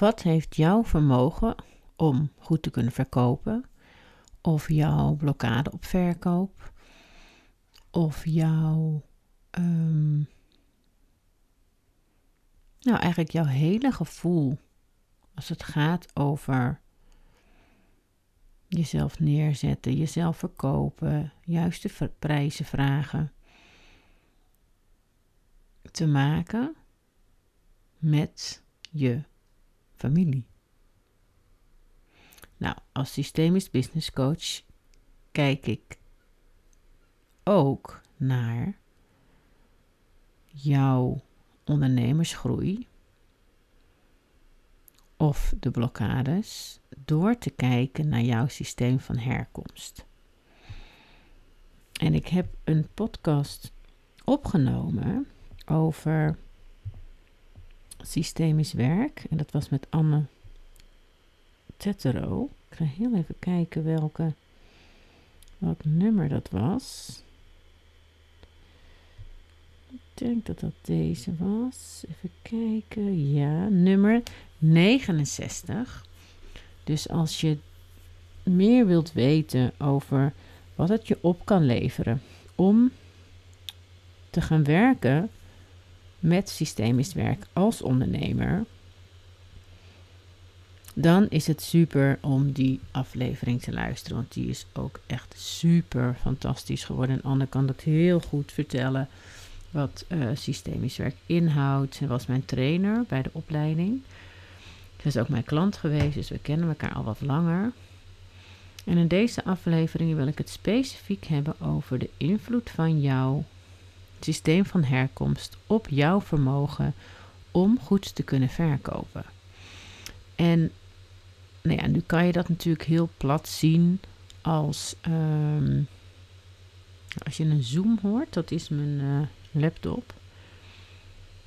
wat heeft jouw vermogen om goed te kunnen verkopen? Of jouw blokkade op verkoop? Of jouw. ehm, nou, eigenlijk jouw hele gevoel als het gaat over jezelf neerzetten, jezelf verkopen, juiste prijzen vragen, te maken met je familie. Nou, als systemisch business coach kijk ik ook naar jouw ondernemersgroei of de blokkades door te kijken naar jouw systeem van herkomst. En ik heb een podcast opgenomen over systemisch werk. En dat was met Anne Tettero. Ik ga heel even kijken welke, welk nummer dat was. Ik denk dat dat deze was. Even kijken. Ja, nummer 69. Dus als je meer wilt weten over wat het je op kan leveren om te gaan werken met systemisch werk als ondernemer, dan is het super om die aflevering te luisteren. Want die is ook echt super fantastisch geworden. En Anne kan dat heel goed vertellen wat eh, systemisch werk inhoudt. Ze was mijn trainer bij de opleiding. Ze is ook mijn klant geweest, dus we kennen elkaar al wat langer. En in deze aflevering wil ik het specifiek hebben over de invloed van jouw systeem van herkomst op jouw vermogen om goed te kunnen verkopen. En nou ja, nu kan je dat natuurlijk heel plat zien als ehm, als je een zoom hoort, dat is mijn eh, laptop.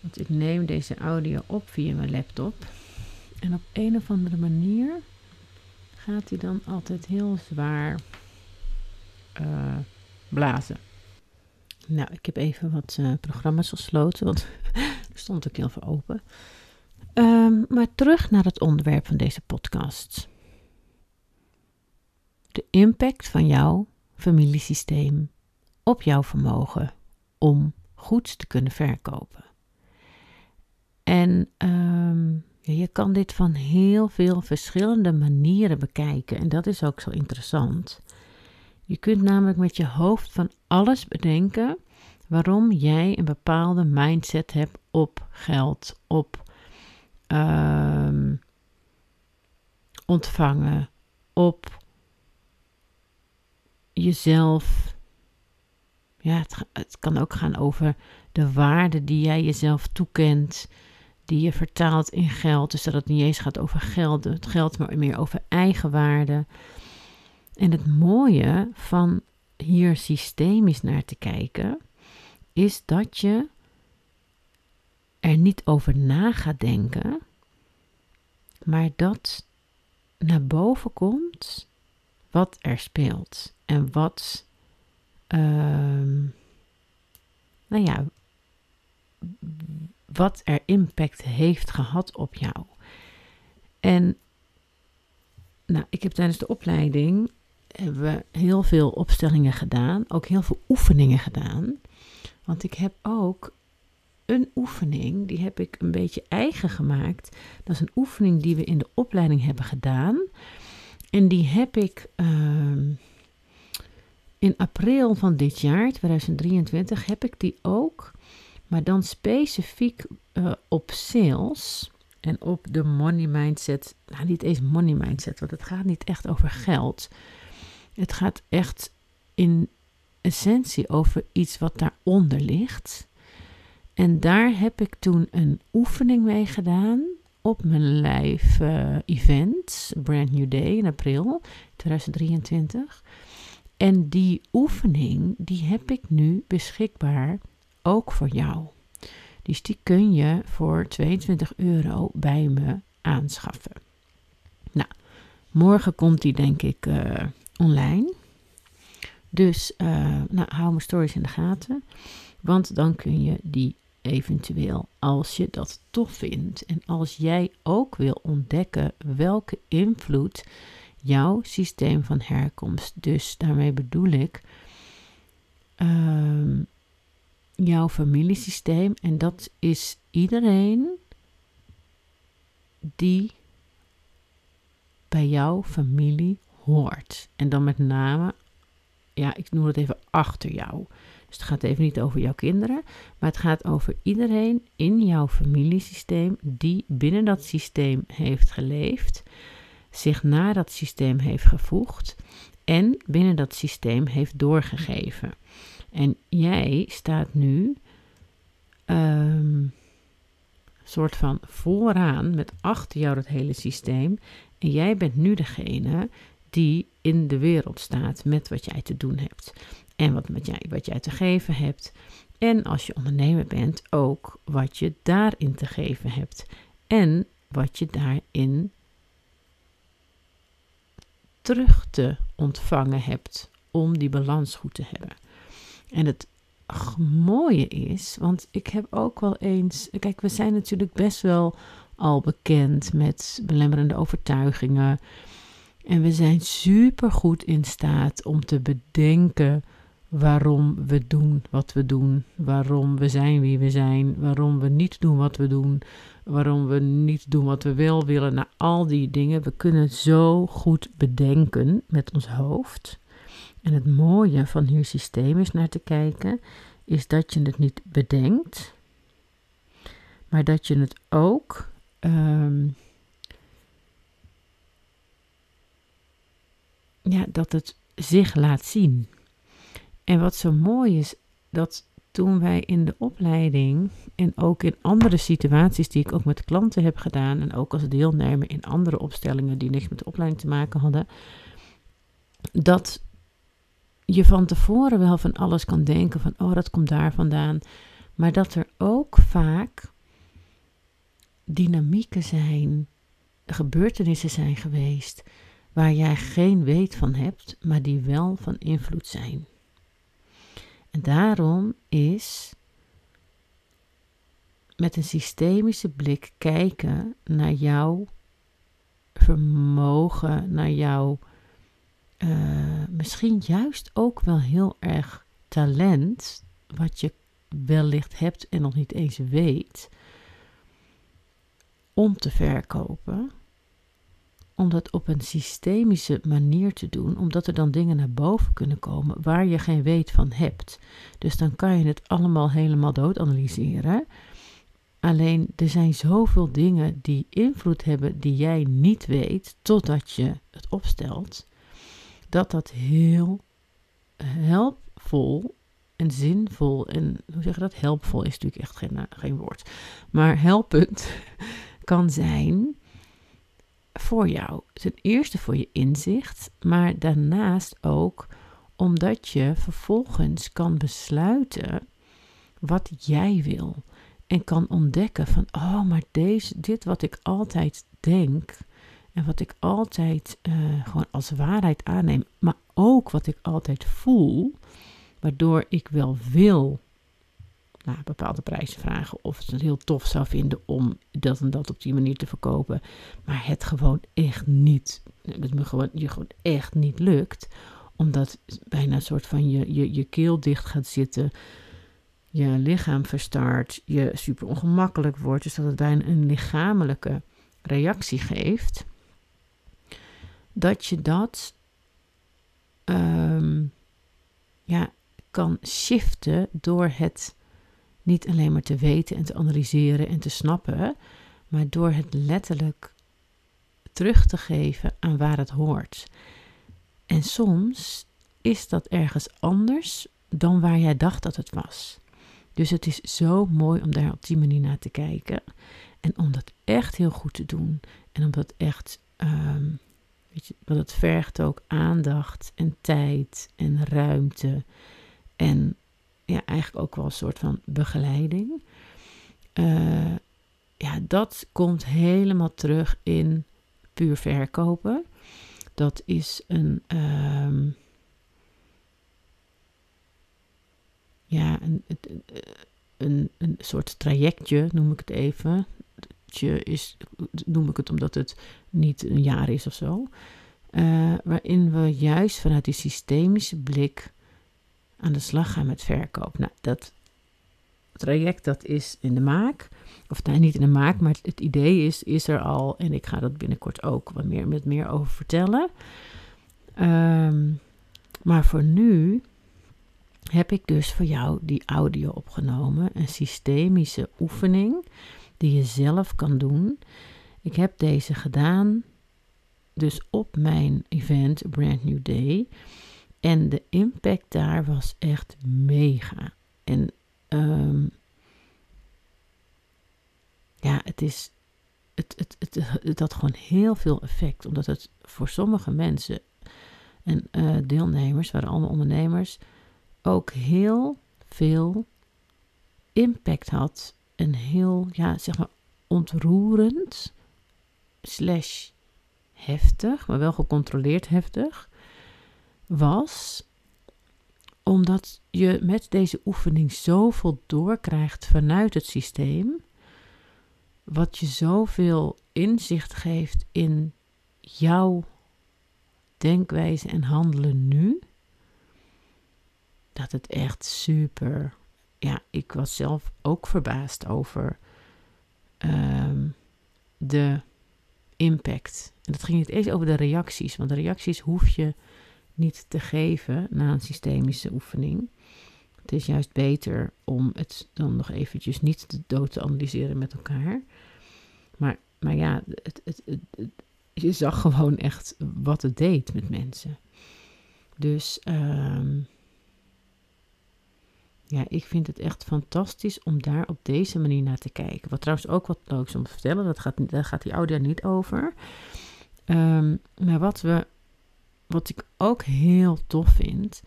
Want ik neem deze audio op via mijn laptop. En op een of andere manier gaat hij dan altijd heel zwaar eh, blazen. Nou, ik heb even wat eh, programma's gesloten, want er stond ook heel veel open. Ehm, maar terug naar het onderwerp van deze podcast. De impact van jouw familiesysteem op jouw vermogen om goed te kunnen verkopen. En ehm, je kan dit van heel veel verschillende manieren bekijken. En dat is ook zo interessant. Je kunt namelijk met je hoofd van alles bedenken waarom jij een bepaalde mindset hebt op geld, op ehm, ontvangen, op jezelf. Ja, het, het kan ook gaan over de waarde die jij jezelf toekent, die je vertaalt in geld. Dus dat het niet eens gaat over geld, het geld, maar meer over eigenwaarde. En het mooie van hier systemisch naar te kijken, is dat je er niet over na gaat denken, maar dat naar boven komt wat er speelt en wat, ehm, nou ja, wat er impact heeft gehad op jou. En nou, ik heb tijdens de opleiding hebben we heel veel opstellingen gedaan, ook heel veel oefeningen gedaan. Want ik heb ook een oefening, die heb ik een beetje eigen gemaakt. Dat is een oefening die we in de opleiding hebben gedaan. En die heb ik ehm, in april van dit jaar, 2023, heb ik die ook, maar dan specifiek eh, op sales en op de money mindset. Nou, niet eens money mindset, want het gaat niet echt over geld. Het gaat echt in essentie over iets wat daaronder ligt. En daar heb ik toen een oefening mee gedaan op mijn live eh, event, Brand New Day in april 2023. En die oefening, die heb ik nu beschikbaar ook voor jou. Dus die kun je voor 22 euro bij me aanschaffen. Nou, morgen komt die denk ik eh, online. Dus eh, nou, hou mijn stories in de gaten. Want dan kun je die eventueel, als je dat tof vindt. En als jij ook wil ontdekken welke invloed jouw systeem van herkomst, dus daarmee bedoel ik ehm, jouw familiesysteem, en dat is iedereen die bij jouw familie hoort. En dan met name, ja, ik noem het even achter jou. Dus het gaat even niet over jouw kinderen, maar het gaat over iedereen in jouw familiesysteem die binnen dat systeem heeft geleefd, zich naar dat systeem heeft gevoegd en binnen dat systeem heeft doorgegeven. En jij staat nu um, soort van vooraan met achter jou dat hele systeem. En jij bent nu degene die in de wereld staat met wat jij te doen hebt. En wat, wat, jij, wat jij te geven hebt. En als je ondernemer bent, ook wat je daarin te geven hebt. En wat je daarin terug te ontvangen hebt om die balans goed te hebben. En het mooie is, want ik heb ook wel eens. Kijk, we zijn natuurlijk best wel al bekend met belemmerende overtuigingen. En we zijn super goed in staat om te bedenken waarom we doen wat we doen, waarom we zijn wie we zijn, waarom we niet doen wat we doen, waarom we niet doen wat we wel willen. Nou, al die dingen, we kunnen zo goed bedenken met ons hoofd. En het mooie van hier systeem is naar te kijken, is dat je het niet bedenkt, maar dat je het ook um, ja, dat het zich laat zien. En wat zo mooi is, dat toen wij in de opleiding en ook in andere situaties die ik ook met klanten heb gedaan en ook als deelnemer in andere opstellingen die niks met de opleiding te maken hadden, dat je van tevoren wel van alles kan denken van oh dat komt daar vandaan, maar dat er ook vaak dynamieken zijn, gebeurtenissen zijn geweest waar jij geen weet van hebt, maar die wel van invloed zijn. En daarom is met een systemische blik kijken naar jouw vermogen, naar jouw uh, misschien juist ook wel heel erg talent, wat je wellicht hebt en nog niet eens weet, om te verkopen om dat op een systemische manier te doen, omdat er dan dingen naar boven kunnen komen waar je geen weet van hebt. Dus dan kan je het allemaal helemaal dood analyseren. Alleen er zijn zoveel dingen die invloed hebben die jij niet weet totdat je het opstelt, dat dat heel helpvol en zinvol en hoe zeg je dat? Helpvol is natuurlijk echt geen, geen woord, maar helpend kan zijn voor jou. Ten eerste voor je inzicht, maar daarnaast ook omdat je vervolgens kan besluiten wat jij wil. En kan ontdekken van, oh, maar deze, dit wat ik altijd denk en wat ik altijd uh, gewoon als waarheid aanneem, maar ook wat ik altijd voel, waardoor ik wel wil nou, bepaalde prijzen vragen. Of het heel tof zou vinden om dat en dat op die manier te verkopen. Maar het gewoon echt niet, het me gewoon, je gewoon echt niet lukt. Omdat bijna een soort van je, je, je keel dicht gaat zitten. Je lichaam verstaart. Je super ongemakkelijk wordt. Dus dat het bijna een lichamelijke reactie geeft. Dat je dat um, ja, kan shiften door het niet alleen maar te weten en te analyseren en te snappen, maar door het letterlijk terug te geven aan waar het hoort. En soms is dat ergens anders dan waar jij dacht dat het was. Dus het is zo mooi om daar op die manier naar te kijken. En om dat echt heel goed te doen. En om dat echt, um, weet je, dat het vergt ook aandacht en tijd en ruimte. En ja, eigenlijk ook wel een soort van begeleiding. Uh, ja, dat komt helemaal terug in puur verkopen. Dat is een. Um, ja, een, een, een soort trajectje, noem ik het even. Is, noem ik het omdat het niet een jaar is of zo. Uh, waarin we juist vanuit die systemische blik aan de slag gaan met verkoop. Nou, dat traject dat is in de maak. Of nee, niet in de maak, maar het, idee is, is er al. En ik ga dat binnenkort ook wat meer, met meer over vertellen. Um, maar voor nu heb ik dus voor jou die audio opgenomen. Een systemische oefening die je zelf kan doen. Ik heb deze gedaan dus op mijn event Brand New Day. En de impact daar was echt mega. En um, ja, het is. Het, het, het, had gewoon heel veel effect, omdat het voor sommige mensen en uh, deelnemers, waren allemaal ondernemers, ook heel veel impact had. En heel, ja, zeg maar, ontroerend, slash heftig, maar wel gecontroleerd heftig, was omdat je met deze oefening zoveel doorkrijgt vanuit het systeem, wat je zoveel inzicht geeft in jouw denkwijze en handelen nu, dat het echt super. Ja, ik was zelf ook verbaasd over ehm, de impact. En dat ging niet eens over de reacties, want de reacties hoef je niet te geven na een systemische oefening. Het is juist beter om het dan nog eventjes niet te dood te analyseren met elkaar. Maar, maar ja, het, het, je zag gewoon echt wat het deed met mensen. Dus um, ja, ik vind het echt fantastisch om daar op deze manier naar te kijken. Wat trouwens ook wat leuk is om te vertellen, dat gaat, daar gaat die audio niet over. Um, maar wat, we, wat ik ook heel tof vind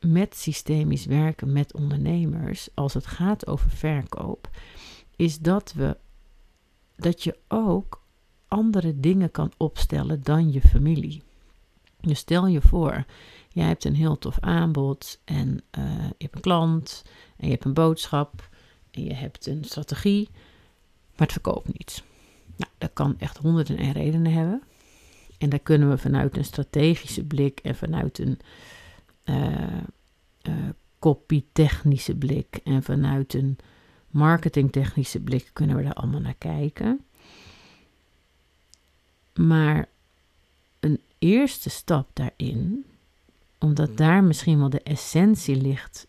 met systemisch werken met ondernemers, als het gaat over verkoop, is dat we dat je ook andere dingen kan opstellen dan je familie. Dus stel je voor, jij hebt een heel tof aanbod en uh, je hebt een klant en je hebt een boodschap en je hebt een strategie, maar het verkoopt niet. Nou, dat kan echt honderden en redenen hebben. En daar kunnen we vanuit een strategische blik en vanuit een uh, uh, copytechnische blik en vanuit een marketingtechnische blik kunnen we daar allemaal naar kijken. Maar een eerste stap daarin, omdat daar misschien wel de essentie ligt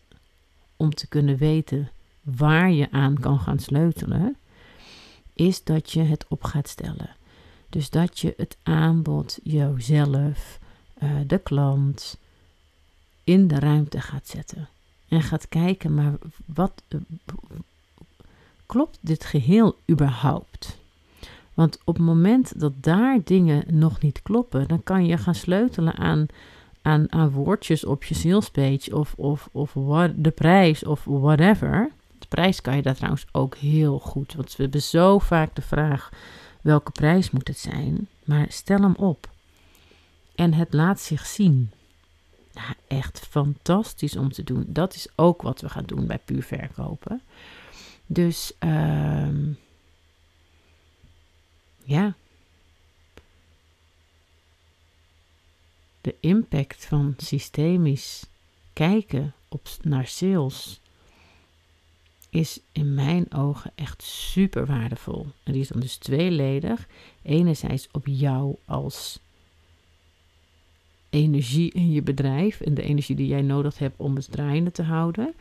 om te kunnen weten waar je aan kan gaan sleutelen, is dat je het op gaat stellen. Dus dat je het aanbod, jouzelf, uh, de klant in de ruimte gaat zetten. En gaat kijken, maar wat klopt dit geheel überhaupt? Want op het moment dat daar dingen nog niet kloppen, dan kan je gaan sleutelen aan, aan, aan woordjes op je salespage of, of, of de prijs of whatever. De prijs kan je daar trouwens ook heel goed. Want we hebben zo vaak de vraag: welke prijs moet het zijn? Maar stel hem op. En het laat zich zien. Ja, echt fantastisch om te doen. Dat is ook wat we gaan doen bij puur verkopen. Dus. Uh, ja. De impact van systemisch kijken op, naar sales is in mijn ogen echt super waardevol. En die is dan dus tweeledig. Enerzijds op jou als energie in je bedrijf en de energie die jij nodig hebt om het draaiende te houden.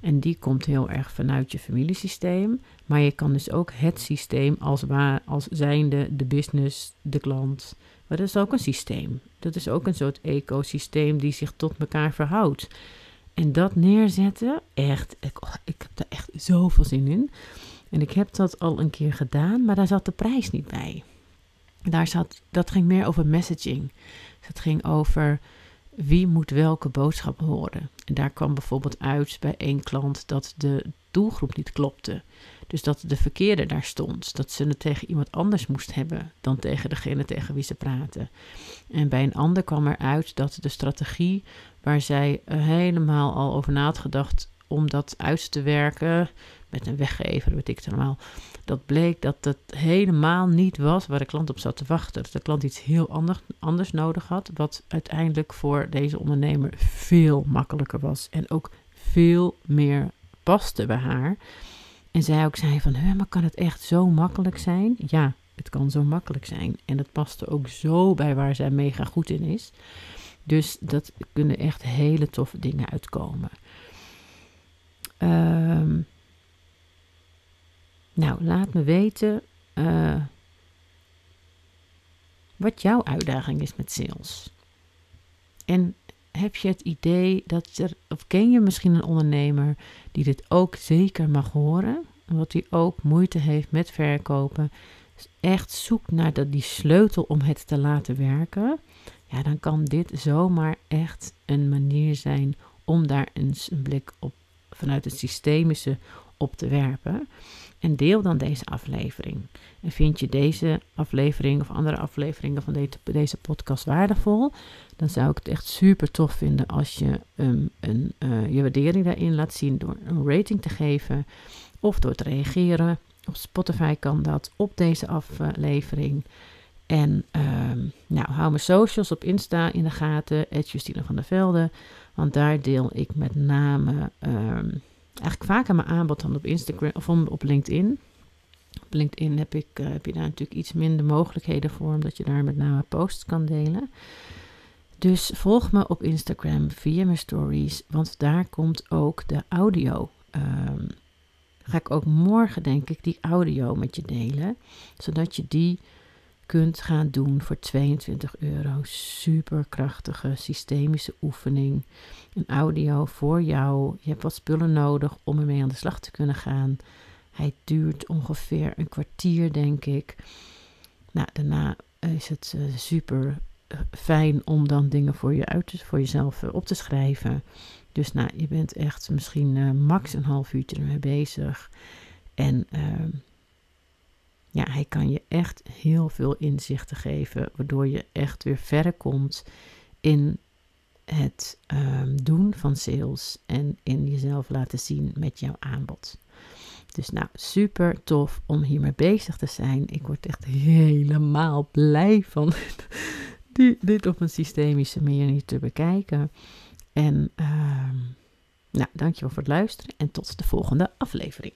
En die komt heel erg vanuit je familiesysteem. Maar je kan dus ook het systeem als, waar, als zijnde de business, de klant. Maar dat is ook een systeem. Dat is ook een soort ecosysteem die zich tot elkaar verhoudt. En dat neerzetten, echt, ik, oh, ik heb daar echt zoveel zin in. En ik heb dat al een keer gedaan, maar daar zat de prijs niet bij. Daar zat, dat ging meer over messaging. Dat ging over wie moet welke boodschap horen. En daar kwam bijvoorbeeld uit bij één klant dat de doelgroep niet klopte. Dus dat de verkeerde daar stond. Dat ze het tegen iemand anders moest hebben dan tegen degene tegen wie ze praten. En bij een ander kwam er uit dat de strategie waar zij helemaal al over na had gedacht om dat uit te werken met een weggever, weet ik het allemaal. Dat bleek dat het helemaal niet was waar de klant op zat te wachten. Dat de klant iets heel anders nodig had, wat uiteindelijk voor deze ondernemer veel makkelijker was en ook veel meer paste bij haar. En zij ook zei van, maar kan het echt zo makkelijk zijn? Ja, het kan zo makkelijk zijn. En het paste ook zo bij waar zij mega goed in is. Dus dat kunnen echt hele toffe dingen uitkomen. Um, nou, laat me weten uh, wat jouw uitdaging is met sales. En heb je het idee dat er, of ken je misschien een ondernemer die dit ook zeker mag horen, wat die ook moeite heeft met verkopen, echt zoekt naar dat, die sleutel om het te laten werken, ja, dan kan dit zomaar echt een manier zijn om daar eens een blik op vanuit het systemische op te werpen. En deel dan deze aflevering. En vind je deze aflevering of andere afleveringen van deze, podcast waardevol, dan zou ik het echt super tof vinden als je um, een, uh, je waardering daarin laat zien door een rating te geven of door te reageren. Op Spotify kan dat op deze aflevering. En um, nou, hou mijn socials op Insta in de gaten, Justine van der Velde. Want daar deel ik met name um, eigenlijk vaker mijn aanbod dan op Instagram of op LinkedIn. Op LinkedIn heb, ik, uh, heb je daar natuurlijk iets minder mogelijkheden voor, omdat je daar met name posts kan delen. Dus volg me op Instagram via mijn stories, want daar komt ook de audio. Um, ga ik ook morgen, denk ik, die audio met je delen, zodat je die kunt gaan doen voor 22 euro. Super krachtige systemische oefening. Een audio voor jou. Je hebt wat spullen nodig om ermee aan de slag te kunnen gaan. Hij duurt ongeveer een kwartier, denk ik. Nou, daarna is het uh, super uh, fijn om dan dingen voor, je uit voor jezelf uh, op te schrijven. Dus nou, je bent echt misschien max een half uurtje ermee bezig. En ehm, ja, hij kan je echt heel veel inzichten geven, waardoor je echt weer verder komt in het um, doen van sales en in jezelf laten zien met jouw aanbod. Dus nou, super tof om hiermee bezig te zijn. Ik word echt helemaal blij van die, dit op een systemische manier te bekijken. En uh, nou, dankjewel voor het luisteren en tot de volgende aflevering.